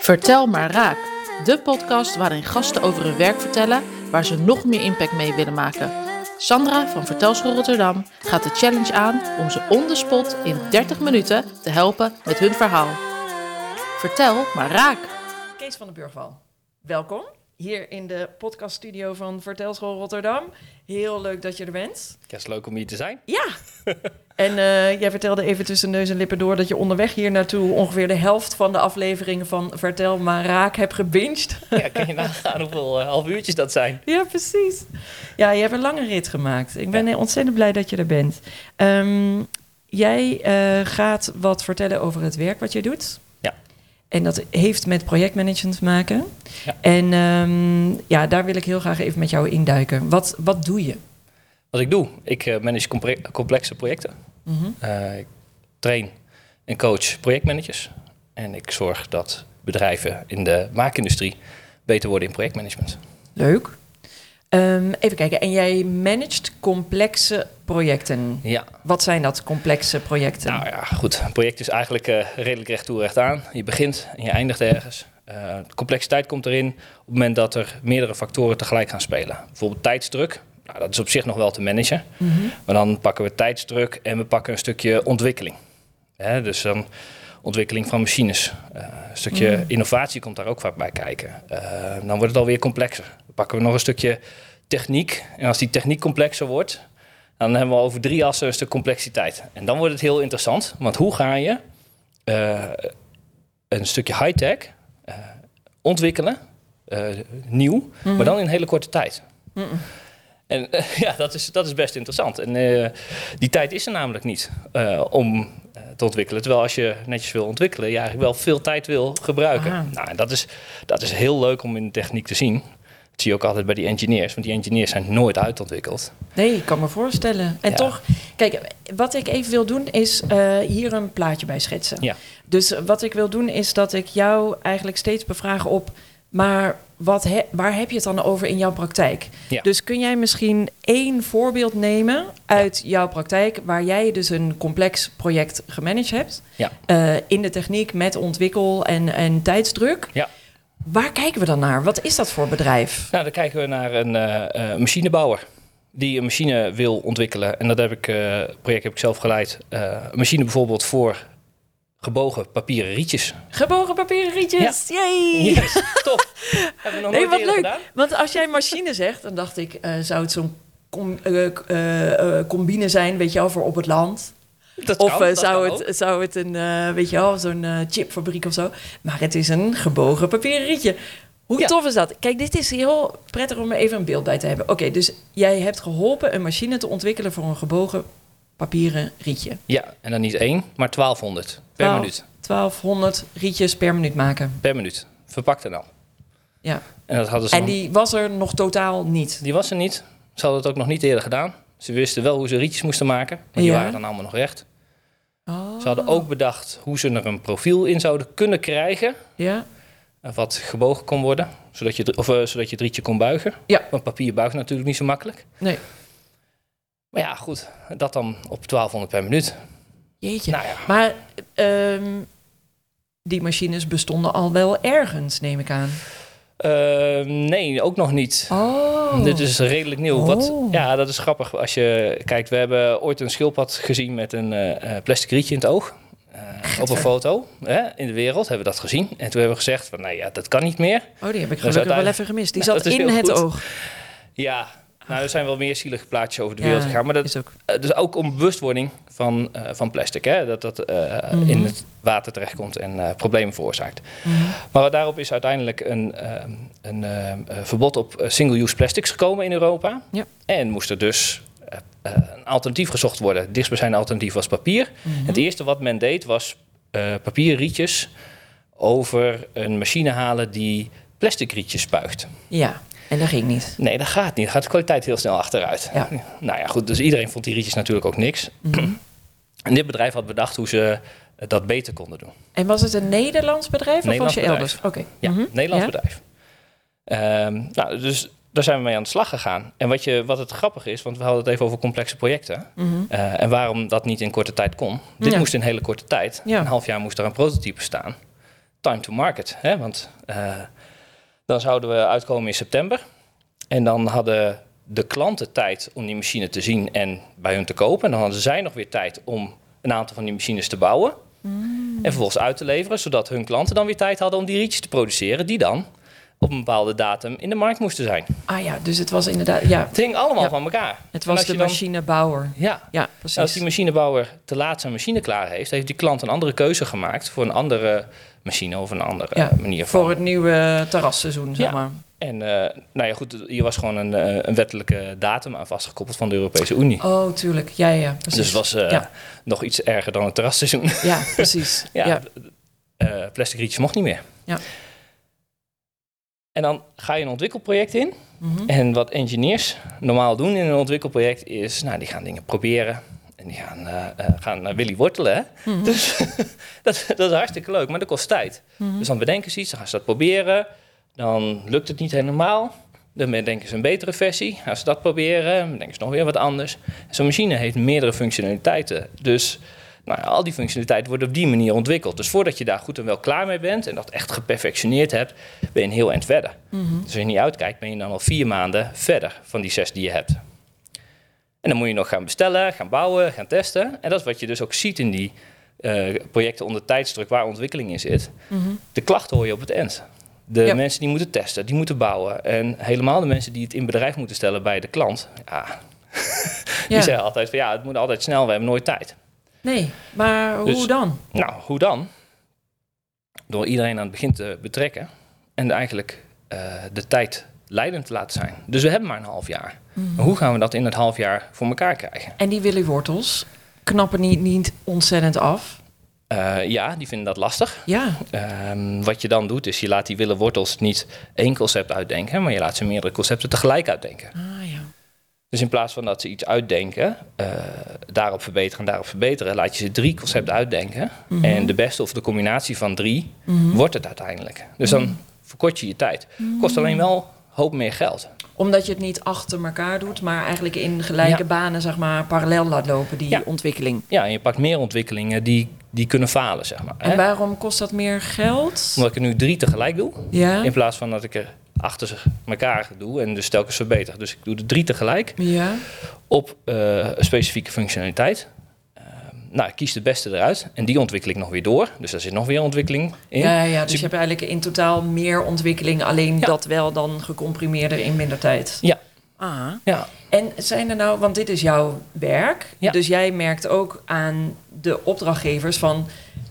Vertel maar raak. De podcast waarin gasten over hun werk vertellen waar ze nog meer impact mee willen maken. Sandra van Vertelschool Rotterdam gaat de challenge aan om ze on the spot in 30 minuten te helpen met hun verhaal. Vertel maar raak. Kees van den Burgwal, welkom hier in de podcaststudio van Vertelschool Rotterdam. Heel leuk dat je er bent. Het is leuk om hier te zijn. Ja, en eh, jij vertelde even tussen neus en lippen door dat je onderweg hier naartoe ongeveer de helft van de afleveringen van Vertel maar Raak hebt gebinged. Ja, kan je nagaan hoeveel uh, half uurtjes dat zijn? Ja, precies. Ja, je hebt een lange rit gemaakt. Ik ben ontzettend blij dat je er bent. Ehm, jij uh, gaat wat vertellen over het werk wat je doet. Ja. En dat heeft met projectmanagement te maken. Ja. En um, ja, daar wil ik heel graag even met jou induiken. Wat, wat doe je? Wat ik doe, ik uh, manage complexe projecten. Mm -hmm. uh, ik train en coach projectmanagers. En ik zorg dat bedrijven in de maakindustrie beter worden in projectmanagement. Leuk. Um, even kijken, en jij managt complexe projecten. Ja. Wat zijn dat, complexe projecten? Nou ja, goed. Een project is eigenlijk uh, redelijk recht toe, recht aan. Je begint en je eindigt ergens. Uh, complexiteit komt erin op het moment dat er meerdere factoren tegelijk gaan spelen. Bijvoorbeeld tijdsdruk. Nou, dat is op zich nog wel te managen. Mm -hmm. Maar dan pakken we tijdsdruk en we pakken een stukje ontwikkeling. Hè, dus dan ontwikkeling van machines. Uh, een stukje mm. innovatie komt daar ook vaak bij kijken. Uh, dan wordt het alweer complexer. Dan pakken we nog een stukje techniek. En als die techniek complexer wordt, dan hebben we over drie assen een stuk complexiteit. En dan wordt het heel interessant. Want hoe ga je uh, een stukje high-tech ontwikkelen, nieuw, mm -hmm. maar dan in een hele korte tijd? Mm en uh, ja, dat is, dat is best interessant. En uh, die tijd is er namelijk niet uh, om te ontwikkelen. Terwijl als je netjes wil ontwikkelen, je eigenlijk wel veel tijd wil gebruiken. Aha. Nou, dat is, dat is heel leuk om in de techniek te zien. Dat zie je ook altijd bij die engineers, want die engineers zijn nooit uitontwikkeld. Nee, ik kan me voorstellen. En Ja. toch, kijk, wat ik even wil doen is uh, hier een plaatje bij schetsen. Ja. Dus wat ik wil doen is dat ik jou eigenlijk steeds bevraag op, maar wat he, waar heb je het dan over in jouw praktijk? Ja. Dus kun jij misschien één voorbeeld nemen uit jouw praktijk waar jij dus een complex project gemanaged hebt Ja. uh, in de techniek met ontwikkel en, en tijdsdruk? Ja. Waar kijken we dan naar? Wat is dat voor bedrijf? Nou, dan kijken we naar een uh, uh, machinebouwer die een machine wil ontwikkelen. En dat heb ik, uh, project heb ik zelf geleid. Een machine bijvoorbeeld voor gebogen papieren rietjes. Gebogen papieren rietjes, Ja. yay! Yes, top. Hebben we nog Nee, wat leuk. gedaan. Want als jij machine zegt, dan dacht ik, uh, zou het zo'n com uh, uh, combine zijn, weet je wel, voor op het land? Dat of kan, zou, het, ook. zou het een, weet je wel, zo'n chipfabriek of zo? Maar het is een gebogen papieren rietje. Hoe Ja. tof is dat? Kijk, dit is heel prettig om er even een beeld bij te hebben. Oké, dus jij hebt geholpen een machine te ontwikkelen voor een gebogen papieren rietje. Ja, en dan niet één, maar 1200 per minuut. 1200 rietjes per minuut maken. Per minuut. Verpakt en al. Ja. En dat hadden ze En nog- die was er nog totaal niet. die was er niet. Ze hadden het ook nog niet eerder gedaan. Ze wisten wel hoe ze rietjes moesten maken. Maar die Ja. waren dan allemaal nog recht. Oh. Ze hadden ook bedacht hoe ze er een profiel in zouden kunnen krijgen. Ja. Wat gebogen kon worden. Zodat je, of, eh, zodat je het rietje kon buigen. Ja. Want papier buigt natuurlijk niet zo makkelijk. Nee. Maar ja, goed. Dat dan op 1200 per minuut. Jeetje. Nou ja. Maar ehm, die machines bestonden al wel ergens, neem ik aan. Eh, nee, ook nog niet. Oh. Dit is redelijk nieuw. Wat, Oh. ja, dat is grappig. Als je kijkt, we hebben ooit een schildpad gezien met een eh, eh, plastic rietje in het oog. Eh, op een foto hè, in de wereld hebben we dat gezien. En toen hebben we gezegd van, nee, ja, dat kan niet meer. Oh, die heb ik is gelukkig wel even gemist. Die Nou, zat in het oog. Ja, nou, er zijn wel meer zielige plaatjes over de Ja, wereld gegaan. Maar dat is ook. eh, dus ook om bewustwording van, eh, van plastic. Hè, dat dat eh, Mhm. in het water terechtkomt en problemen veroorzaakt. Mhm. Maar daarop is uiteindelijk een, eh, een verbod op single-use plastics gekomen in Europa. Ja. En moest er dus een alternatief gezocht worden. Dichtstbijzijnde alternatief was papier. Mhm. Het eerste wat men deed was eh papieren rietjes over een machine halen die plastic rietjes spuigt. Ja, en dat ging niet. Nee, dat gaat niet. Dan gaat de kwaliteit heel snel achteruit. Ja. Nou ja, goed. Dus iedereen vond die rietjes natuurlijk ook niks. Mhm. En dit bedrijf had bedacht hoe ze dat beter konden doen. En was het een Nederlands bedrijf Nederlands of was je bedrijf. elders? Oké. Ja, Mhm. Nederlands Ja. bedrijf. Ehm, nou, dus daar zijn we mee aan de slag gegaan. En wat, je, wat het grappige is, want we hadden het even over complexe projecten. Mhm. eh, en waarom dat niet in korte tijd kon. Dit Ja. moest in hele korte tijd. Ja. Een half jaar moest er een prototype staan. Time to market. Hè? Want eh, dan zouden we uitkomen in september. En dan hadden de klanten tijd om die machine te zien en bij hun te kopen. En dan hadden zij nog weer tijd om een aantal van die machines te bouwen. Mm. En vervolgens uit te leveren, zodat hun klanten dan weer tijd hadden om die rietjes te produceren. Die dan op een bepaalde datum in de markt moesten zijn. Ah ja, dus het was inderdaad... Ja, Het hing allemaal Ja. van elkaar. het was de dan- machinebouwer. Ja, Ja, precies. als die machinebouwer te laat zijn machine klaar heeft, heeft die klant een andere keuze gemaakt voor een andere machine of een andere Ja, manier van. Voor het nieuwe terrasseizoen, zeg Ja. maar. En eh, nou ja, goed, hier was gewoon een, eh, een wettelijke datum aan vastgekoppeld van de Europese Unie. Oh, tuurlijk. Ja, ja, precies. dus het was eh, Ja. nog iets erger dan het terrasseizoen. Ja, precies. ja, ja. plastic rietjes mocht niet meer. Ja. En dan ga je een ontwikkelproject in. Mhm. En wat engineers normaal doen in een ontwikkelproject is, nou, die gaan dingen proberen. En die gaan, eh, eh, gaan naar Willy wortelen. Hè? Mhm. Dus dat, dat is hartstikke leuk, maar dat kost tijd. Mhm. Dus dan bedenken ze iets, dan gaan ze dat proberen. Dan lukt het niet helemaal. Dan bedenken ze een betere versie. Gaan ze dat proberen, dan bedenken ze nog weer wat anders. Zo'n machine heeft meerdere functionaliteiten. Dus nou ja, al die functionaliteiten worden op die manier ontwikkeld. Dus voordat je daar goed en wel klaar mee bent en dat echt geperfectioneerd hebt, ben je een heel eind verder. Mhm. Dus als je niet uitkijkt, ben je dan al vier maanden verder van die zes die je hebt. En dan moet je nog gaan bestellen, gaan bouwen, gaan testen. En dat is wat je dus ook ziet in die eh, projecten onder tijdsdruk waar ontwikkeling in zit. Mhm. De klachten hoor je op het eind. De Ja. mensen die moeten testen, die moeten bouwen. En helemaal de mensen die het in bedrijf moeten stellen bij de klant. Ja, die Ja. zeggen altijd van ja, het moet altijd snel, we hebben nooit tijd. Nee, maar hoe Dus- dan? Nou, hoe dan? Door iedereen aan het begin te betrekken en eigenlijk eh, de tijd leidend te laten zijn. Dus we hebben maar een half jaar. Mhm. Maar hoe gaan we dat in het half jaar voor elkaar krijgen? En die Willy Wortels knappen niet, niet ontzettend af. Eh, ja, die vinden dat lastig. Ja, Ehm, wat je dan doet, is je laat die willen wortels niet één concept uitdenken, maar je laat ze meerdere concepten tegelijk uitdenken. ah. Dus in plaats van dat ze iets uitdenken, eh, daarop verbeteren en daarop verbeteren, laat je ze drie concepten uitdenken. Mhm. En de beste of de combinatie van drie Mhm. wordt het uiteindelijk. Dus dan verkort je je tijd. Kost alleen wel een hoop meer geld. Omdat je het niet achter elkaar doet, maar eigenlijk in gelijke Ja. banen, zeg maar, parallel laat lopen, die Ja. ontwikkeling. Ja, en je pakt meer ontwikkelingen die, die kunnen falen, zeg maar. En hè? waarom kost dat meer geld? Omdat ik er nu drie tegelijk doe, Ja, in plaats van dat ik er achter elkaar doe en dus telkens verbeter. Dus ik doe er drie tegelijk. ja. op eh, een specifieke functionaliteit. Ehm, nou, ik kies de beste eruit en die ontwikkel ik nog weer door. Dus daar zit nog weer ontwikkeling in. Ja, ja, dus je hebt eigenlijk in totaal meer ontwikkeling, alleen Ja. dat wel dan gecomprimeerder in minder tijd. Ja. Ah. Ja, En zijn er nou, want dit is jouw werk, Ja. dus jij merkt ook aan de opdrachtgevers van,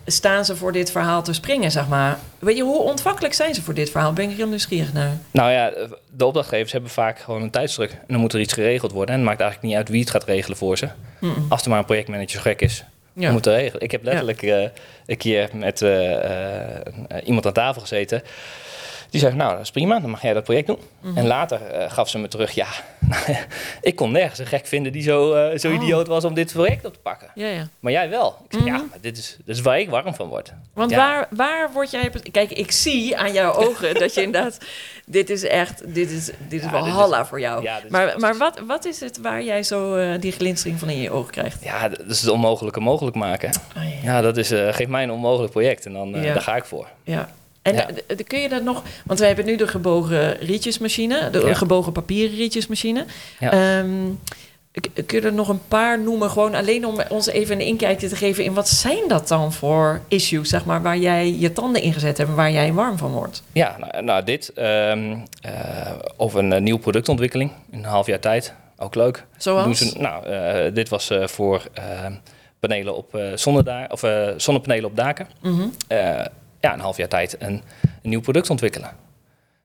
staan ze voor dit verhaal te springen, zeg maar? Weet je, hoe ontvankelijk zijn ze voor dit verhaal? Ben ik heel nieuwsgierig naar. nou ja, de opdrachtgevers hebben vaak gewoon een tijdsdruk. En dan moet er iets geregeld worden. En het maakt eigenlijk niet uit wie het gaat regelen voor ze. Mm-mm. Als er maar een projectmanager gek is, Ja. moet regelen. Ik heb letterlijk eh, een keer met eh, eh, iemand aan tafel gezeten. Die zei, nou, dat is prima, dan mag jij dat project doen. Mhm. En later eh, gaf ze me terug, ja, ik kon nergens een gek vinden die zo, eh, zo Oh. idioot was om dit project op te pakken. Ja, ja. Maar jij wel. Ik zei, Mhm. ja, maar dit is, dit is waar ik warm van word. Want Ja. waar, waar word jij... Kijk, ik zie aan jouw ogen dat je inderdaad... Dit is echt... Dit is, dit is wel halla voor jou. maar maar wat, wat is het waar jij zo eh, die glinstering van in je ogen krijgt? Ja, dat is het onmogelijke mogelijk maken. Ah, ja. Dat is, geef mij een onmogelijk project en dan daar ga ik voor. Ja. En Ja. kun je dat nog... Want we hebben nu de gebogen rietjesmachine. De Ja. gebogen papieren rietjesmachine. Ja. Ehm, kun je er nog een paar noemen? Gewoon alleen om ons even een inkijkje te geven... in wat zijn dat dan voor issues, zeg maar... waar jij je tanden in gezet hebt en waar jij warm van wordt? Ja, nou, nou dit. ehm, eh, of een eh, nieuwe productontwikkeling in een half jaar tijd. Ook leuk. Zoals? Doen ze, nou, eh, dit was voor ehm, panelen op zonnedaar, of zonnepanelen op daken. Eh, ja, een half jaar tijd een, een nieuw product ontwikkelen. Daar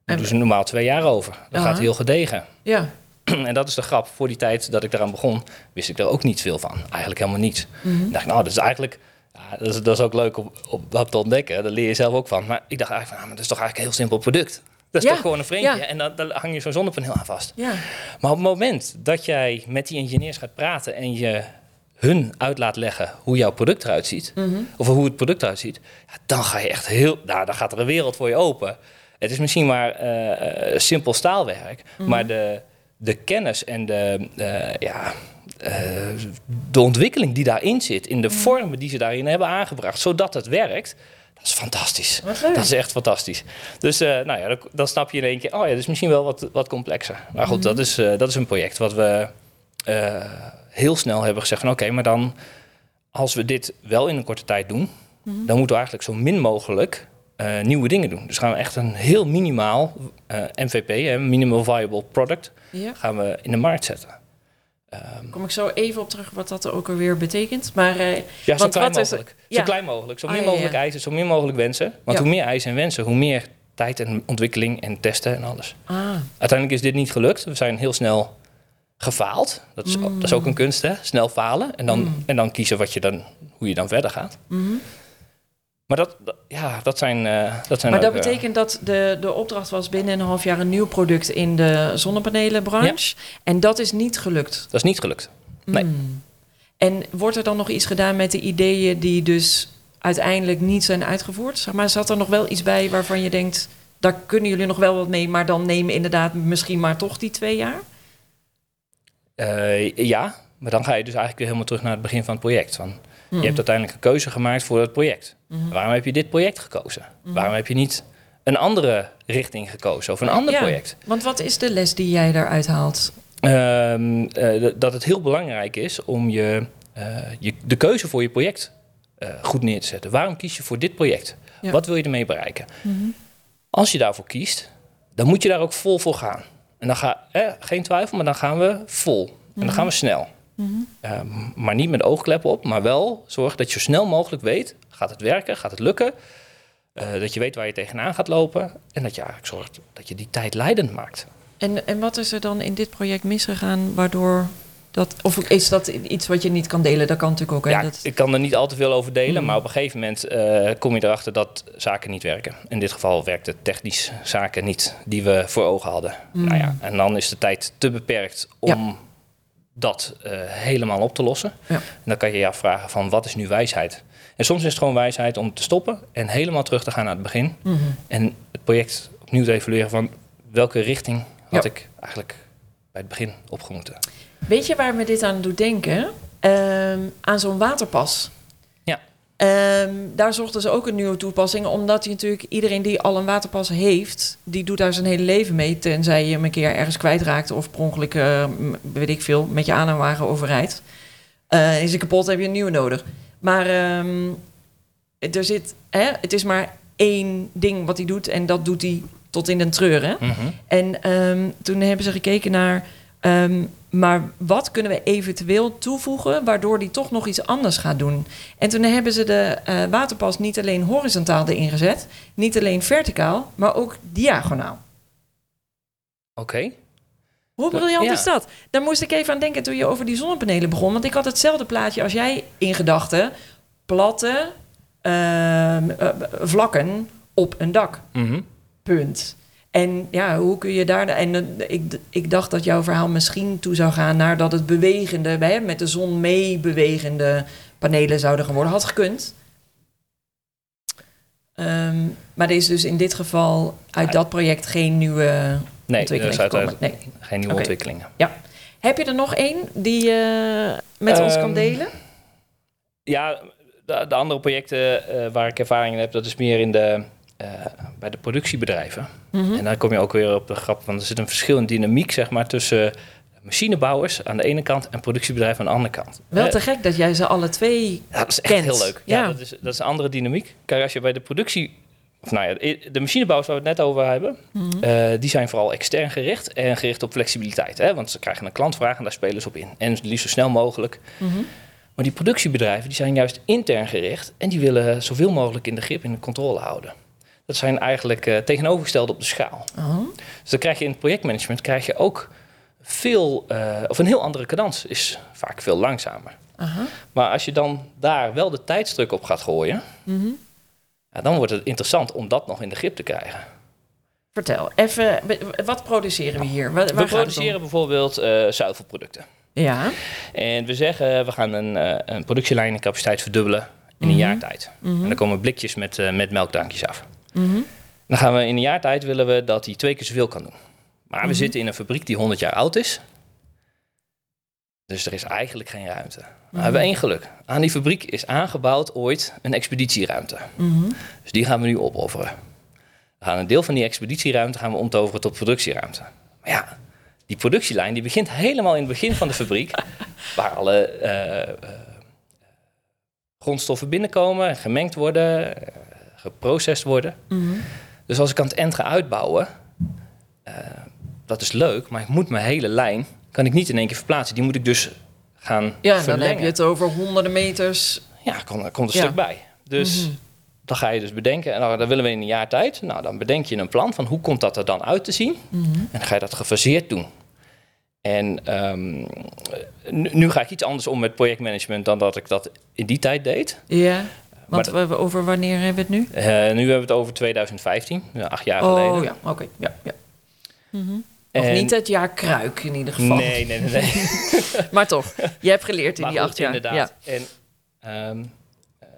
En- doen ze normaal twee jaar over. Dat Aha. gaat heel gedegen. Ja. en dat is de grap. Voor die tijd dat ik eraan begon, wist ik er ook niet veel van. Eigenlijk helemaal niets. Mhm. Ik dacht, nou, dat is eigenlijk... Ja, dat, is, dat is ook leuk om, dat te ontdekken. Daar leer je zelf ook van. Maar ik dacht eigenlijk van, ah, maar dat is toch eigenlijk een heel simpel product. Dat is Ja, toch gewoon een vreemdje. ja. En dan, dan hang je zo'n zonnepaneel aan vast. Ja. Maar op het moment dat jij met die engineers gaat praten... en je hun uit laat leggen hoe jouw product eruit ziet... Mhm. of hoe het product eruit ziet... Ja, dan ga je echt heel... Nou, dan gaat er een wereld voor je open. Het is misschien maar eh, eh, simpel staalwerk, Mhm. maar de, de kennis en de, eh, ja, de ontwikkeling die daarin zit, in de Mhm. vormen die ze daarin hebben aangebracht, zodat het werkt, dat is fantastisch. Dat is echt fantastisch. Dus nou ja, dan, dan snap je in één keer, oh ja, dat is misschien wel wat, wat complexer. Maar goed, dat, is, dat is een project wat we heel snel hebben gezegd van oké, maar dan als we dit wel in een korte tijd doen, dan moeten we eigenlijk zo min mogelijk eh, nieuwe dingen doen. Dus gaan we echt een heel minimaal eh, MVP, hè, minimal viable product, Ja. gaan we in de markt zetten. Ehm, Kom ik zo even op terug wat dat ook alweer betekent. Maar eh, ja, zo klein wat is er- mogelijk. ja. Zo klein mogelijk. Zo min mogelijk eisen, zo min mogelijk wensen. Want hoe meer eisen en wensen, hoe meer tijd en ontwikkeling en testen en alles. ah, Uiteindelijk is dit niet gelukt. We zijn heel snel gefaald. Dat is, dat is ook een kunst, hè? Snel falen. En dan, Mm. en dan kiezen wat je dan, hoe je dan verder gaat. mhm. Maar dat, dat- ja, dat zijn, eh, dat zijn Maar dat ook, eh, betekent dat de, de opdracht was binnen een half jaar een nieuw product in de zonnepanelenbranche. En dat is niet gelukt. dat is niet gelukt. Nee. Hmm. En wordt er dan nog iets gedaan met de ideeën die dus uiteindelijk niet zijn uitgevoerd? Zeg maar, zat er nog wel iets bij waarvan je denkt, daar kunnen jullie nog wel wat mee, maar dan nemen inderdaad misschien maar toch die twee jaar? Eh, ja, maar dan ga je dus eigenlijk weer helemaal terug naar het begin van het project. Van, Hmm. Je hebt uiteindelijk een keuze gemaakt voor het project. Mhm. Waarom heb je dit project gekozen? Waarom heb je niet een andere richting gekozen of een ander Ja. project? Want wat is de les die jij daaruit haalt? Ehm, eh, dat het heel belangrijk is om je, eh, je, de keuze voor je project goed neer te zetten. Waarom kies je voor dit project? Ja. Wat wil je ermee bereiken? Als je daarvoor kiest, dan moet je daar ook vol voor gaan. En dan ga eh, geen twijfel, maar dan gaan we vol. En dan gaan we snel. Ehm, maar niet met oogkleppen op, maar wel zorg dat je zo snel mogelijk weet: gaat het werken, gaat het lukken? Eh, dat je weet waar je tegenaan gaat lopen. En dat je eigenlijk zorgt dat je die tijd leidend maakt. En, en wat is er dan in dit project misgegaan waardoor dat... Of is dat iets wat je niet kan delen? Dat kan natuurlijk ook. Hè? Ja, dat, ik kan er niet al te veel over delen, Mm. maar op een gegeven moment eh, kom je erachter dat zaken niet werken. In dit geval werkte technisch zaken niet die we voor ogen hadden. Mm. Nou ja, en dan is de tijd te beperkt om dat eh, helemaal op te lossen. Ja. En dan kan je je afvragen van wat is nu wijsheid? En soms is het gewoon wijsheid om te stoppen en helemaal terug te gaan naar het begin. Mhm. En het project opnieuw te evalueren van welke richting had ik eigenlijk bij het begin opgemoeten. Weet je waar me dit aan doet denken? Ehm, aan zo'n waterpas. Ja. Ehm, daar zochten ze ook een nieuwe toepassing, omdat je natuurlijk iedereen die al een waterpas heeft, die doet daar zijn hele leven mee, tenzij je hem een keer ergens kwijtraakt of per ongeluk, eh, weet ik veel, met je aanhangwagen overrijdt. Eh, is hij kapot, heb je een nieuwe nodig. Maar ehm, er zit, hè, het is maar één ding wat hij doet en dat doet hij tot in den treuren. Mhm. En ehm, toen hebben ze gekeken naar. ehm, maar wat kunnen we eventueel toevoegen waardoor die toch nog iets anders gaat doen? En toen hebben ze de eh, waterpas niet alleen horizontaal erin gezet, niet alleen verticaal, maar ook diagonaal. Oké. Hoe briljant Ja. is dat? Daar moest ik even aan denken toen je over die zonnepanelen begon. Want ik had hetzelfde plaatje als jij in gedachten. Platte ehm, eh, vlakken op een dak. Mhm. Punt. En ja, hoe kun je daar... En eh, ik, ik dacht dat jouw verhaal misschien toe zou gaan... naar dat het bewegende, hè, met de zon mee bewegende panelen zouden gaan worden. Had gekund. Ehm, maar er is dus in dit geval uit Ja. dat project geen nieuwe Nee, ontwikkeling gekomen. uiteraard Nee. geen nieuwe ontwikkelingen. Heb je er nog één die je met ons kan Ehm, delen? Ja, de, de andere projecten eh, waar ik ervaring in heb, dat is meer in de, eh, bij de productiebedrijven. Mhm. En dan kom je ook weer op de grap, want er zit een verschil in dynamiek zeg maar, tussen machinebouwers aan de ene kant en productiebedrijven aan de andere kant. Wel Eh, te gek dat jij ze alle twee... ja, dat is echt kent. heel leuk. Ja, Ja. Dat, is, dat is een andere dynamiek. Kijk, als je bij de productie, of nou ja, de machinebouwers waar we het net over hebben, Mhm. eh, die zijn vooral extern gericht en gericht op flexibiliteit. Hè? Want ze krijgen een klantvraag en daar spelen ze op in. En liefst zo snel mogelijk. Mhm. Maar die productiebedrijven die zijn juist intern gericht en die willen zoveel mogelijk in de grip en de controle houden. Dat zijn eigenlijk eh, tegenovergestelde op de schaal. Dus dan krijg je in het projectmanagement krijg je ook veel, eh, of een heel andere cadans, is vaak veel langzamer. Maar als je dan daar wel de tijdsdruk op gaat gooien, Mhm. ja, dan wordt het interessant om dat nog in de grip te krijgen. Vertel, even, wat produceren we hier? Waar, waar We produceren bijvoorbeeld eh zuivelproducten. Ja. En we zeggen, we gaan een, een productielijnencapaciteit verdubbelen in een Mhm. jaar tijd. En dan komen blikjes met, met melkdrankjes af. Mhm. Dan gaan we in een jaar tijd willen we dat hij twee keer zoveel kan doen. Maar we Mhm. zitten in een fabriek die 100 jaar oud is. Dus er is eigenlijk geen ruimte. Mhm. We hebben één geluk. Aan die fabriek is aangebouwd ooit een expeditieruimte. Mhm. Dus die gaan we nu opofferen. We gaan een deel van die expeditieruimte gaan we omtoveren tot productieruimte. Maar ja, die productielijn die begint helemaal in het begin van de fabriek, waar alle eh, eh, grondstoffen binnenkomen, gemengd worden, eh, geprocessed worden. Mhm. Dus als ik aan het eind ga uitbouwen, eh, dat is leuk, maar ik moet mijn hele lijn, kan ik niet in één keer verplaatsen. Die moet ik dus gaan Ja, dan verlengen. heb je het over honderden meters. Ja, komt, komt een Ja. stuk bij. Dus Mhm. dan ga je dus bedenken, en dan, dan willen we in een jaar tijd. Nou, dan bedenk je een plan van hoe komt dat er dan uit te zien. Mhm. En dan ga je dat gefaseerd doen. En ehm, nu, nu ga ik iets anders om met projectmanagement dan dat ik dat in die tijd deed. Ja, want Maar we, over wanneer hebben we het nu? Eh, nu hebben we het over 2015, ja, acht jaar geleden. Oh ja, oké. Ja, ja. Mhm. En- niet het jaar kruik in ieder geval. Nee, nee, nee. nee. Maar toch, je hebt geleerd in Maar die goed, acht jaar. Inderdaad. En, ehm, eh,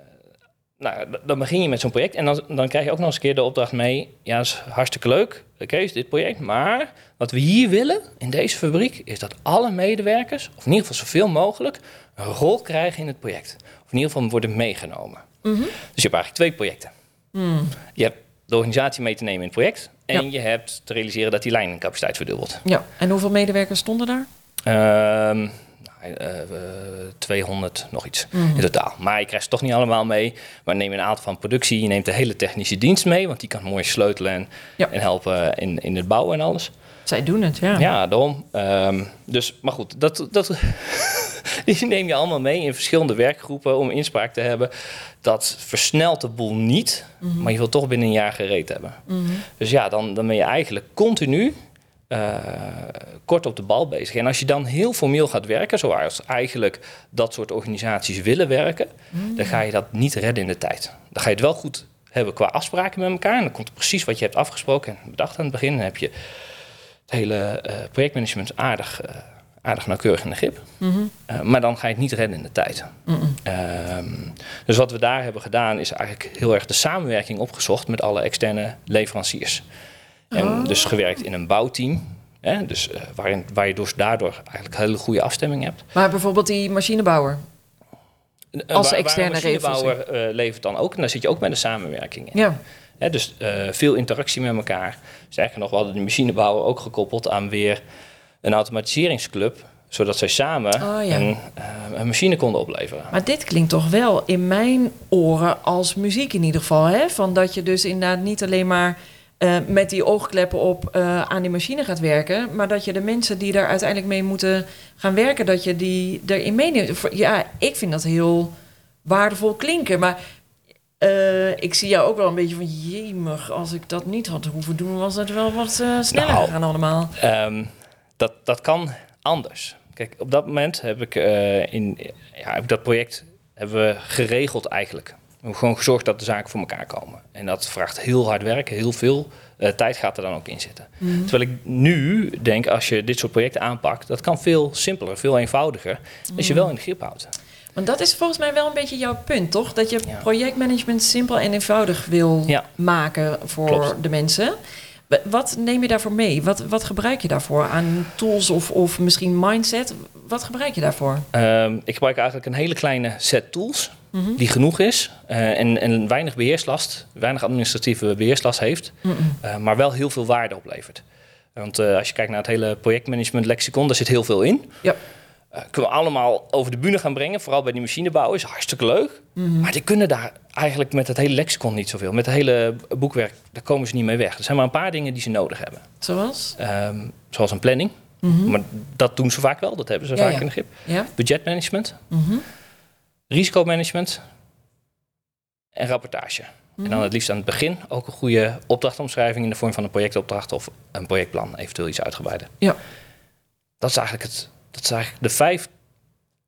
nou, dan begin je met zo'n project en dan, dan krijg je ook nog eens een keer de opdracht mee. Ja, dat is hartstikke leuk. Oké, is dit project. Maar wat we hier willen in deze fabriek is dat alle medewerkers, of in ieder geval zoveel mogelijk, een rol krijgen in het project. Of in ieder geval worden meegenomen. Mhm. Dus je hebt eigenlijk twee projecten. Hmm. Je hebt de organisatie mee te nemen in het project. En Ja. je hebt te realiseren dat die lijnencapaciteit verdubbelt. Ja, en hoeveel medewerkers stonden daar? Ehm, nou, eh, eh, 200 nog iets Mhm. in totaal. Maar je krijgt ze toch niet allemaal mee. Maar neem een aantal van productie. Je neemt de hele technische dienst mee. Want die kan mooi sleutelen en, Ja. en helpen in, in het bouwen en alles. Zij doen het, ja. Ja, daarom. Ehm, dus, maar goed, dat, dat, die neem je allemaal mee in verschillende werkgroepen om inspraak te hebben. Dat versnelt de boel niet, Mhm. maar je wilt toch binnen een jaar gereed hebben. Mhm. Dus ja, dan, dan ben je eigenlijk continu eh, kort op de bal bezig. En als je dan heel formeel gaat werken, zoals eigenlijk dat soort organisaties willen werken, dan ga je dat niet redden in de tijd. Dan ga je het wel goed hebben qua afspraken met elkaar. En dan komt er precies wat je hebt afgesproken en bedacht aan het begin. Dan heb je het hele eh, projectmanagement aardig, eh, aardig nauwkeurig in de grip. Mhm. Eh, maar dan ga je het niet redden in de tijd. Mhm. Ehm, dus wat we daar hebben gedaan is eigenlijk heel erg de samenwerking opgezocht met alle externe leveranciers. En Oh. dus gewerkt in een bouwteam. Hè, dus, waarin, waar je dus daardoor eigenlijk hele goede afstemming hebt. Maar bijvoorbeeld die machinebouwer. Als waar- externe machinebouwer levert dan ook. En daar zit je ook met een samenwerking in. Ja. Dus eh, veel interactie met elkaar. Sterker nog, we hadden de machinebouwer ook gekoppeld aan weer een automatiseringsclub. Zodat zij samen Oh, ja. een, eh, een machine konden opleveren. Maar dit klinkt toch wel in mijn oren als muziek in ieder geval. Hè? Van dat je dus inderdaad niet alleen maar eh, met die oogkleppen op aan die machine gaat werken. Maar dat je de mensen die daar uiteindelijk mee moeten gaan werken, dat je die erin meeneemt. Ja, ik vind dat heel waardevol klinken. Maar eh, ik zie jou ook wel een beetje van jemig. Als ik dat niet had hoeven doen, was het wel wat eh, sneller Nou, gegaan allemaal. Ehm, dat, dat kan anders. Kijk, op dat moment heb ik, eh, in, ja, heb ik dat project hebben we geregeld eigenlijk. We hebben gewoon gezorgd dat de zaken voor elkaar komen. En dat vraagt heel hard werken, heel veel tijd gaat er dan ook in zitten. Mhm. Terwijl ik nu denk, als je dit soort projecten aanpakt, dat kan veel simpeler, veel eenvoudiger. Als je wel in de grip houdt. Want dat is volgens mij wel een beetje jouw punt, toch? Dat je Ja. projectmanagement simpel en eenvoudig wil Ja. maken voor Klopt. de mensen. Wat neem je daarvoor mee? Wat, wat gebruik je daarvoor? Aan tools of, of misschien mindset? Wat gebruik je daarvoor? Ehm, ik gebruik eigenlijk een hele kleine set tools. Mhm. die genoeg is eh, en, en weinig beheerslast, weinig administratieve beheerslast heeft, Mm-mm. eh, maar wel heel veel waarde oplevert. Want eh, als je kijkt naar het hele projectmanagement lexicon, daar zit heel veel in. Ja. Eh, kunnen we allemaal over de bühne gaan brengen, vooral bij die machinebouw, is hartstikke leuk. Mhm. Maar die kunnen daar eigenlijk met het hele lexicon niet zoveel. Met het hele boekwerk, daar komen ze niet mee weg. Er zijn maar een paar dingen die ze nodig hebben. Zoals? Ehm, zoals een planning, Mhm. maar dat doen ze vaak wel, dat hebben ze Ja, vaak ja. in de grip. Ja? Budgetmanagement, Mhm. risicomanagement en rapportage. En dan het liefst aan het begin ook een goede opdrachtomschrijving in de vorm van een projectopdracht of een projectplan, eventueel iets uitgebreider. Ja. Dat is eigenlijk, het, dat eigenlijk de vijf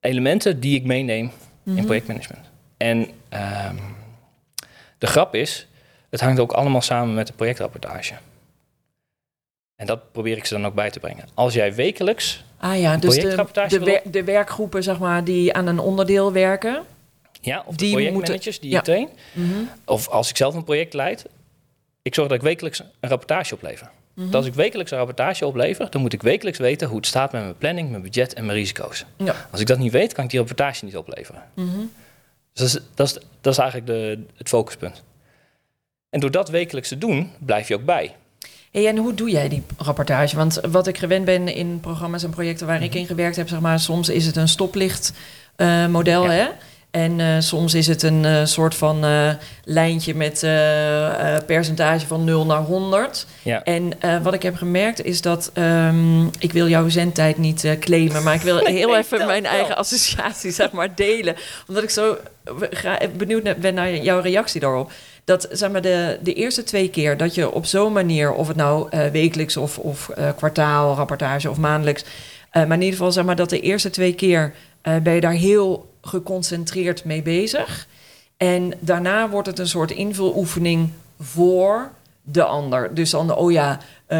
elementen die ik meeneem in Mhm. projectmanagement. En ehm, de grap is, het hangt ook allemaal samen met de projectrapportage. En dat probeer ik ze dan ook bij te brengen. Als jij wekelijks, Ah ja, dus de, de, wil wer- de werkgroepen zeg maar, die aan een onderdeel werken. ja, of Die de projectmanagers die ja. traint, Mhm. of als ik zelf een project leid, ik zorg dat ik wekelijks een rapportage oplever. Dus als ik wekelijks een rapportage oplever, dan moet ik wekelijks weten hoe het staat met mijn planning, mijn budget en mijn risico's. Ja. Als ik dat niet weet, kan ik die rapportage niet opleveren. Mhm. Dus dat is, dat is, dat is eigenlijk de, het focuspunt. En door dat wekelijks te doen, blijf je ook bij. Hey, en hoe doe jij die rapportage? Want wat ik gewend ben in programma's en projecten waar Mhm. ik in gewerkt heb, zeg maar, soms is het een stoplicht eh, model, Ja. hè? En eh, soms is het een eh, soort van eh, lijntje met percentage van 0 naar 100. Ja. En wat ik heb gemerkt is dat... ehm, ik wil jouw zendtijd niet claimen... maar ik wil heel even mijn wel. eigen associatie zeg maar, delen. Omdat ik zo benieuwd ben naar jouw reactie daarop. Dat zeg maar, de, de eerste twee keer dat je op zo'n manier... of het nou wekelijks of, of kwartaal, rapportage of maandelijks... maar in ieder geval zeg maar dat de eerste twee keer... ben je daar heel geconcentreerd mee bezig... En daarna wordt het een soort invuloefening voor de ander. Dus dan, oh ja, eh,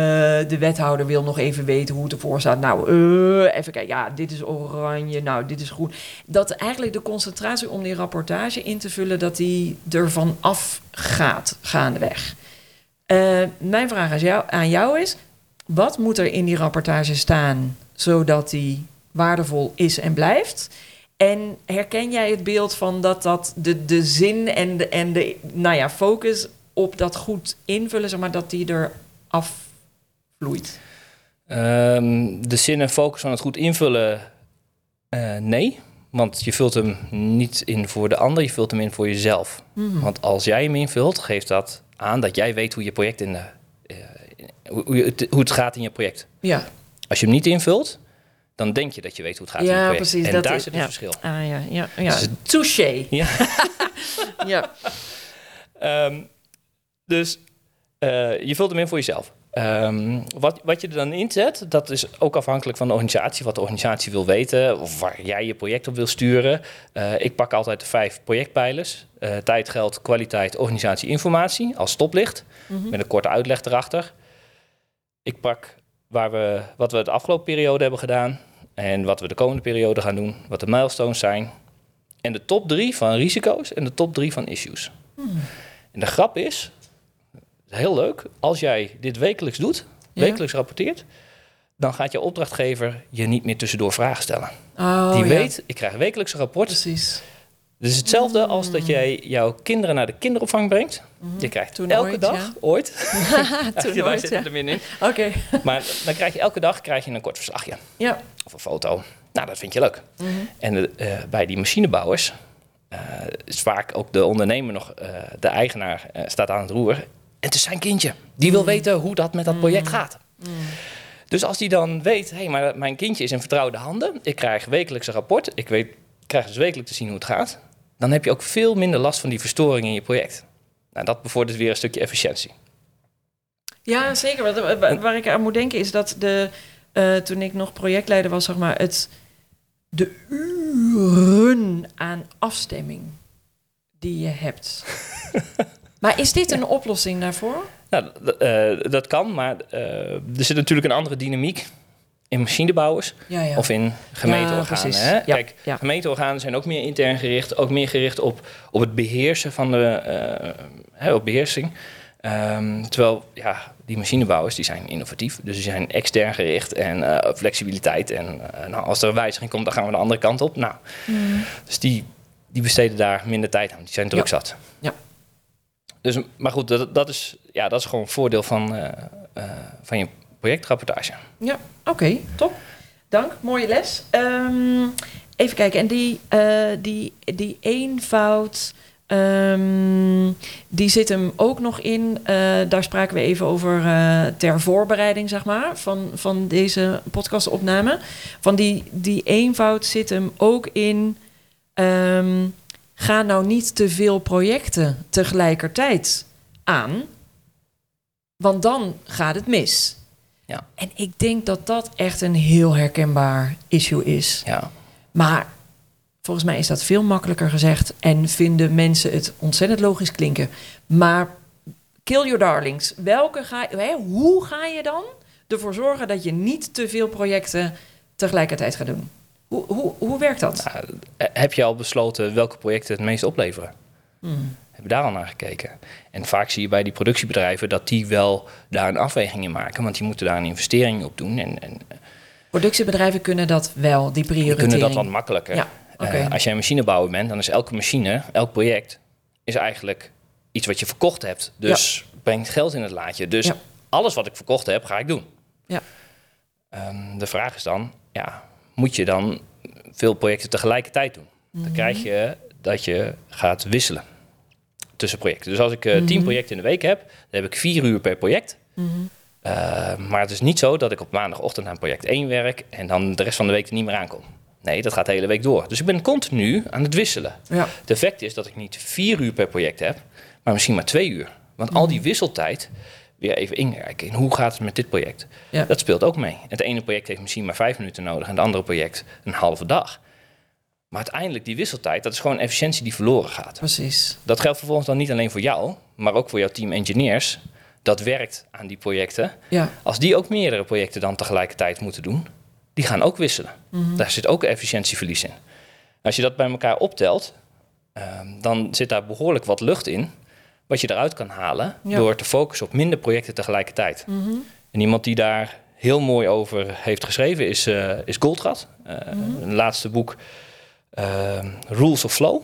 de wethouder wil nog even weten hoe het ervoor staat. Nou, eh, even kijken, ja, dit is oranje, nou, dit is groen. Dat eigenlijk de concentratie om die rapportage in te vullen... dat die ervan afgaat, gaandeweg. Eh, mijn vraag aan jou is... wat moet er in die rapportage staan... zodat die waardevol is en blijft... En herken jij het beeld van dat, dat de, de zin en de, en de nou ja, focus op dat goed invullen, zeg maar, dat die er afvloeit? Ehm, de zin en focus van het goed invullen, eh, nee. Want je vult hem niet in voor de ander, je vult hem in voor jezelf. Hmm. Want als jij hem invult, geeft dat aan dat jij weet hoe je project in de, eh, hoe, je hoe het gaat in je project. Ja, Als je hem niet invult, dan denk je dat je weet hoe het gaat Ja, precies, En dat daar is- zit het ja. verschil. ah, ja, ja, ja. Dus- Touché. Ja. Ja. Ehm, dus eh, je vult hem in voor jezelf. Ehm, wat, wat je er dan inzet, dat is ook afhankelijk van de organisatie, wat de organisatie wil weten, of waar jij je project op wil sturen. Eh, ik pak altijd de vijf projectpijlers: Eh, tijd, geld, kwaliteit, organisatie, informatie als stoplicht, Mhm. met een korte uitleg erachter. Ik pak waar we, wat we de afgelopen periode hebben gedaan en wat we de komende periode gaan doen, wat de milestones zijn. En de top drie van risico's en de top drie van issues. En de grap is, heel leuk, als jij dit wekelijks doet, Ja. wekelijks rapporteert, dan gaat je opdrachtgever je niet meer tussendoor vragen stellen. Oh, Die ja. weet, ik krijg wekelijks een rapport. Precies. Het is hetzelfde als dat jij jouw kinderen naar de kinderopvang brengt. Je krijgt. Toen elke ooit, dag, ja. ooit, Toen Ja, wij nooit, zitten ja. er middenin. Oké. Maar dan krijg je elke dag krijg je een kort verslagje Ja. of een foto. Nou, dat vind je leuk. Mhm. En eh, bij die machinebouwers eh, is vaak ook de ondernemer nog, eh, de eigenaar staat aan het roer. En het is zijn kindje. Die wil weten hoe dat met dat project gaat. Dus als die dan weet, hé, hey, maar mijn kindje is in vertrouwde handen. Ik krijg wekelijks een rapport. Ik weet, ik krijg dus wekelijks te zien hoe het gaat. Dan heb je ook veel minder last van die verstoring in je project. Nou, dat bevordert weer een stukje efficiëntie. Ja, zeker. Wat, waar ik aan moet denken is dat de, eh, toen ik nog projectleider was, zeg maar, het, de uren aan afstemming die je hebt. maar is dit een oplossing daarvoor? Nou, eh, dat kan, maar eh, er zit natuurlijk een andere dynamiek in machinebouwers Ja, ja. of in gemeenteorganen. hè? Ja, Kijk, gemeenteorganen zijn ook meer intern gericht, ook meer gericht op, op het beheersen van de eh, hè, op beheersing. Ehm, terwijl ja, die machinebouwers die zijn innovatief, dus die zijn extern gericht en eh, flexibiliteit. En eh, nou, als er een wijziging komt, dan gaan we de andere kant op. Nou, dus die, die besteden daar minder tijd aan. Die zijn druk Ja. zat. Ja. Dus, maar goed, dat, dat, is, ja, dat is gewoon een voordeel van, van je projectrapportage. Ja, oké, top. Dank, mooie les. Ehm, even kijken, en die, eh, die, die eenvoud, ehm, die zit hem ook nog in. eh, daar spraken we even over eh, ter voorbereiding, zeg maar, van, van deze podcastopname. Van die, die eenvoud zit hem ook in. ehm, ga nou niet te veel projecten tegelijkertijd aan, want dan gaat het mis. Ja. En ik denk dat dat echt een heel herkenbaar issue is. Ja. Maar volgens mij is dat veel makkelijker gezegd en vinden mensen het ontzettend logisch klinken. Maar kill your darlings. Welke ga, hè, hoe ga je dan ervoor zorgen dat je niet te veel projecten tegelijkertijd gaat doen? Hoe, hoe, hoe werkt dat? Nou, eh, heb je al besloten welke projecten het meest opleveren? Hmm. hebben daar al naar gekeken. En vaak zie je bij die productiebedrijven dat die wel daar een afweging in maken, want die moeten daar een investering op doen. En, en Productiebedrijven kunnen dat wel, die die prioritering. kunnen dat wat makkelijker. Ja. Eh, als jij een machinebouwer bent, dan is elke machine, elk project, is eigenlijk iets wat je verkocht hebt. Dus brengt geld in het laadje. Dus Ja. alles wat ik verkocht heb, ga ik doen. Ja. Ehm, de vraag is dan, ja, moet je dan veel projecten tegelijkertijd doen? Mhm. Dan krijg je dat je gaat wisselen tussen projecten. Dus als ik eh, Mhm. tien projecten in de week heb, dan heb ik vier uur per project. Mhm. Uh, maar het is niet zo dat ik op maandagochtend aan project 1 werk en dan de rest van de week er niet meer aankom. Nee, dat gaat de hele week door. Dus ik ben continu aan het wisselen. Ja. Het effect is dat ik niet vier uur per project heb, maar misschien maar twee uur. Want al die Mhm. wisseltijd, weer even inkijken in hoe gaat het met dit project. Ja. Dat speelt ook mee. Het ene project heeft misschien maar vijf minuten nodig en het andere project een halve dag. Maar uiteindelijk die wisseltijd, dat is gewoon efficiëntie die verloren gaat. Precies. Dat geldt vervolgens dan niet alleen voor jou, maar ook voor jouw team engineers. Dat werkt aan die projecten. Ja. Als die ook meerdere projecten dan tegelijkertijd moeten doen, die gaan ook wisselen. Mhm. Daar zit ook efficiëntieverlies in. Als je dat bij elkaar optelt, ehm, dan zit daar behoorlijk wat lucht in. Wat je eruit kan halen Ja. door te focussen op minder projecten tegelijkertijd. Mhm. En iemand die daar heel mooi over heeft geschreven is, eh is Goldratt. Eh, Mhm. Een laatste boek, Rules of Flow.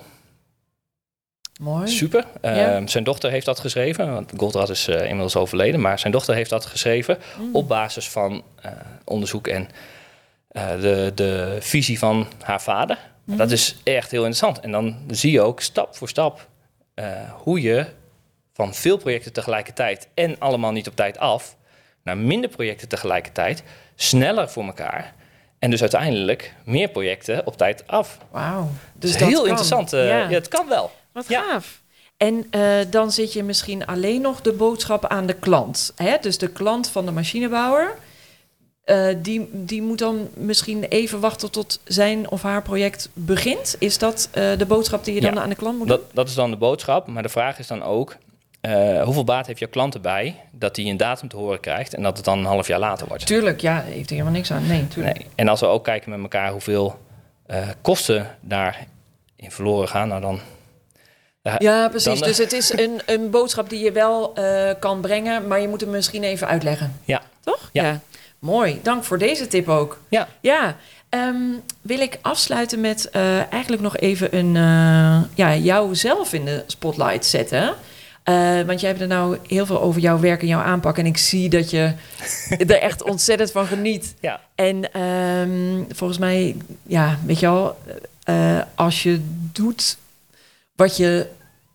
Mooi. Super. Ja. Ehm, Zijn dochter heeft dat geschreven, want Goldratt is eh, inmiddels overleden, maar zijn dochter heeft dat geschreven Mm. op basis van eh, onderzoek en eh, de, de visie van haar vader. Mhm. Dat is echt heel interessant. En dan zie je ook stap voor stap hoe je van veel projecten tegelijkertijd en allemaal niet op tijd af, naar minder projecten tegelijkertijd, sneller voor elkaar. En dus uiteindelijk meer projecten op tijd af. Wauw. Dus dat heel kan. interessant. eh, Ja. ja, het kan wel. Wat Ja. gaaf. En eh, dan zit je misschien alleen nog de boodschap aan de klant. Hè? Dus de klant van de machinebouwer. eh, die, die moet dan misschien even wachten tot zijn of haar project begint. Is dat de boodschap die je dan Ja. aan de klant moet doen? Dat, dat is dan de boodschap. Maar de vraag is dan ook: eh, hoeveel baat heeft jouw klant erbij dat hij een datum te horen krijgt en dat het dan een half jaar later wordt? Tuurlijk, ja, heeft er helemaal niks aan. Nee, tuurlijk. Nee. En als we ook kijken met elkaar hoeveel eh, kosten daarin verloren gaan, nou dan. Ja, precies. Dan, eh, Dus het is een, een boodschap die je wel eh, kan brengen, maar je moet hem misschien even uitleggen. Ja. Toch? Ja. Mooi. Dank voor deze tip ook. Ja. Ja. Ehm, wil ik afsluiten met eh, eigenlijk nog even een, eh, ja, jou zelf in de spotlight zetten. Eh, want jij hebt er nou heel veel over jouw werk en jouw aanpak. En ik zie dat je er echt ontzettend van geniet. Ja. En ehm, volgens mij, ja, weet je wel, eh, als je doet wat je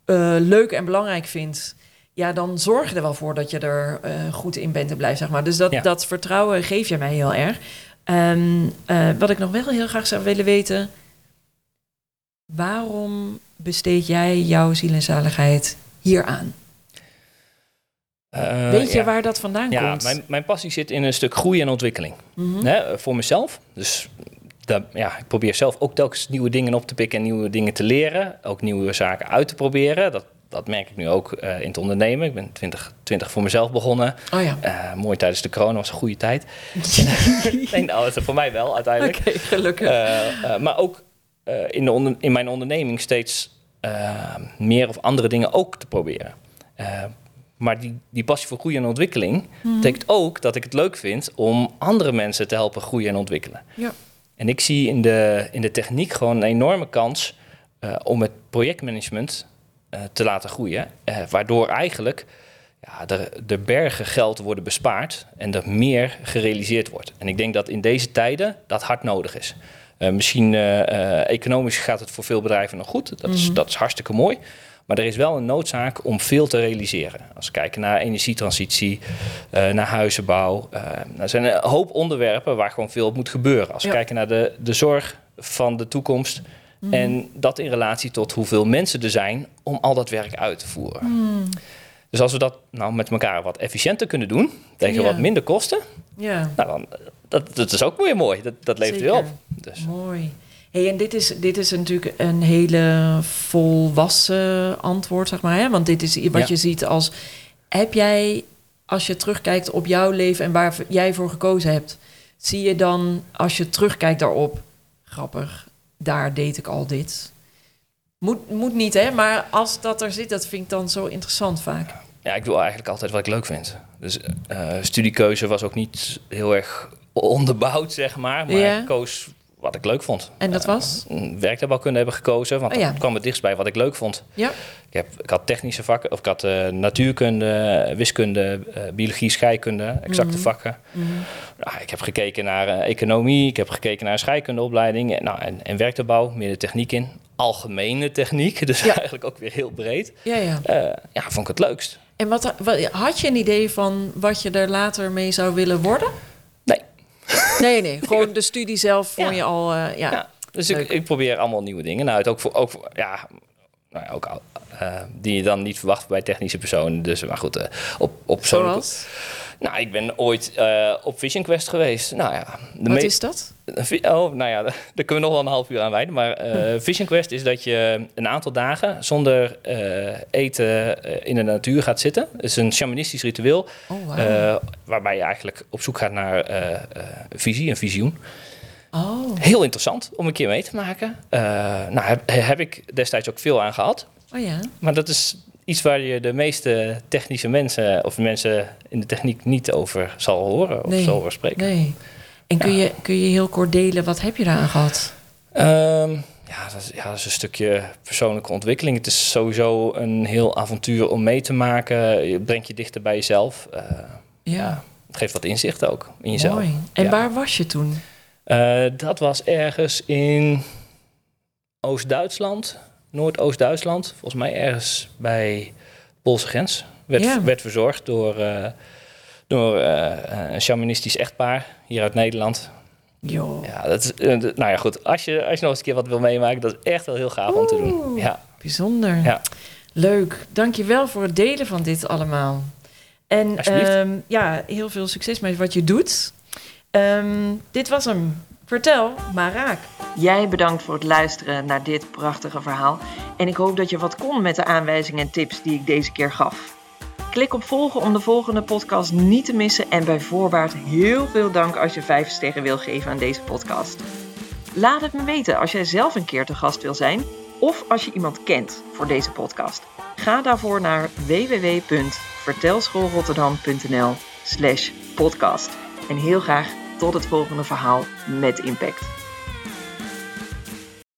eh, leuk en belangrijk vindt, ja, dan zorg je er wel voor dat je er goed in bent en blijft, zeg maar. Dus dat, Ja. dat vertrouwen geef je mij heel erg. Ehm, eh, wat ik nog wel heel graag zou willen weten, waarom besteed jij jouw ziel en zaligheid hier aan? Eh, Weet je ja. waar dat vandaan Ja, komt? mijn, mijn passie zit in een stuk groei en ontwikkeling. Mhm. Hè, voor mezelf. Dus daar- ja, ik probeer zelf ook telkens nieuwe dingen op te pikken en nieuwe dingen te leren. Ook nieuwe zaken uit te proberen. Dat, dat merk ik nu ook eh, in het ondernemen. Ik ben 2020 voor mezelf begonnen. Oh ja. Eh, mooi tijdens de corona, was een goede tijd. nee, nou, voor mij wel uiteindelijk. Oké, gelukkig. Maar ook in, de onder- in mijn onderneming steeds eh, meer of andere dingen ook te proberen. Eh, maar die, die passie voor groei en ontwikkeling Mhm. betekent ook dat ik het leuk vind om andere mensen te helpen groeien en ontwikkelen. Ja. En ik zie in de, in de techniek gewoon een enorme kans eh, om het projectmanagement te laten groeien. waardoor eigenlijk ja, er, de bergen geld worden bespaard en er meer gerealiseerd wordt. En ik denk dat in deze tijden dat hard nodig is. Eh, misschien eh, eh, economisch gaat het voor veel bedrijven nog goed. Dat, is, Mhm. dat is hartstikke mooi. Maar er is wel een noodzaak om veel te realiseren. Als we kijken naar energietransitie, naar huizenbouw. er zijn een hoop onderwerpen waar gewoon veel op moet gebeuren. Als we Ja. kijken naar de, de zorg van de toekomst. Mhm. En dat in relatie tot hoeveel mensen er zijn om al dat werk uit te voeren. Hmm. Dus als we dat nou met elkaar wat efficiënter kunnen doen, tegen Ja. wat minder kosten, Ja. nou dan, dat, dat is ook weer mooi. Dat, dat levert weer op. Dus. Mooi. Hey, en dit is, dit is natuurlijk een hele volwassen antwoord, zeg maar. Hè? Want dit is wat Ja. je ziet als... Heb jij, als je terugkijkt op jouw leven en waar jij voor gekozen hebt... zie je dan, als je terugkijkt daarop... grappig, daar deed ik al dit. Moet, moet niet, hè? Maar als dat er zit, dat vind ik dan zo interessant vaak. Ja, ik doe eigenlijk altijd wat ik leuk vind. Dus eh, studiekeuze was ook niet heel erg onderbouwd, zeg maar. Maar Ja. ik koos wat ik leuk vond. En dat was? Uh, werktuigbouwkunde hebben gekozen, want Oh ja. dat kwam het dichtst bij wat ik leuk vond. Ja. Ik, heb, ik had technische vakken, of ik had eh, natuurkunde, wiskunde, eh, biologie, scheikunde, exacte Mhm. vakken. Mhm. Nou, ik heb gekeken naar eh, economie, ik heb gekeken naar een scheikundeopleiding en, nou, en, en werktuigbouw, meer de techniek in. Algemene techniek, dus Ja. eigenlijk ook weer heel breed. Ja, ja. Eh, ja, vond ik het leukst. En wat, wat, had je een idee van wat je er later mee zou willen worden? Nee. Nee. Gewoon de studie zelf vond je al... eh, ja. Dus ik, ik probeer allemaal nieuwe dingen uit. Ook voor, ook voor ja, nou ja, ook al, eh, die je dan niet verwacht bij technische personen. Dus, maar goed, eh, op, op Zoals? Nou, ik ben ooit eh, op Vision Quest geweest. Nou ja, de Wat is dat? Oh, nou ja, daar kunnen we nog wel een half uur aan wijden. Maar eh, Vision Quest is dat je een aantal dagen zonder eh, eten in de natuur gaat zitten. Het is een shamanistisch ritueel. Oh, waarbij je eigenlijk op zoek gaat naar visie, een visioen. oh. Heel interessant om een keer mee te maken. Nou, heb, heb ik destijds ook veel aan gehad. oh ja. Maar dat is iets waar je de meeste technische mensen... of mensen in de techniek niet over zal horen of Nee. zal over spreken. Nee. En kun, Ja. je, kun je heel kort delen, wat heb je daaraan gehad? Ehm, ja, dat is, ja, dat is een stukje persoonlijke ontwikkeling. Het is sowieso een heel avontuur om mee te maken. Je brengt je dichter bij jezelf. Eh, ja, het geeft wat inzicht ook in jezelf. Mooi. En Ja. waar was je toen? Eh, dat was ergens in Oost-Duitsland, Noordoost-Duitsland. Volgens mij ergens bij Poolse grens. Werd, Ja. werd verzorgd door, eh, door eh, een shamanistisch echtpaar hier uit Nederland. Jo. Ja, dat is, eh, nou ja, goed. Als je, als je nog eens een keer wat wil meemaken, dat is echt wel heel gaaf om te doen. Ja, Bijzonder. Ja. Leuk. Dank je wel voor het delen van dit allemaal. En ehm, ja, heel veel succes met wat je doet. Ehm, dit was hem. Vertel, maar raak. Jij bedankt voor het luisteren naar dit prachtige verhaal. En ik hoop dat je wat kon met de aanwijzingen en tips die ik deze keer gaf. Klik op volgen om de volgende podcast niet te missen. En bij voorbaat heel veel dank als je 5 sterren wil geven aan deze podcast. Laat het me weten als jij zelf een keer te gast wil zijn. Of als je iemand kent voor deze podcast. Ga daarvoor naar www.vertelschoolrotterdam.nl slash podcast. En heel graag tot het volgende verhaal met impact.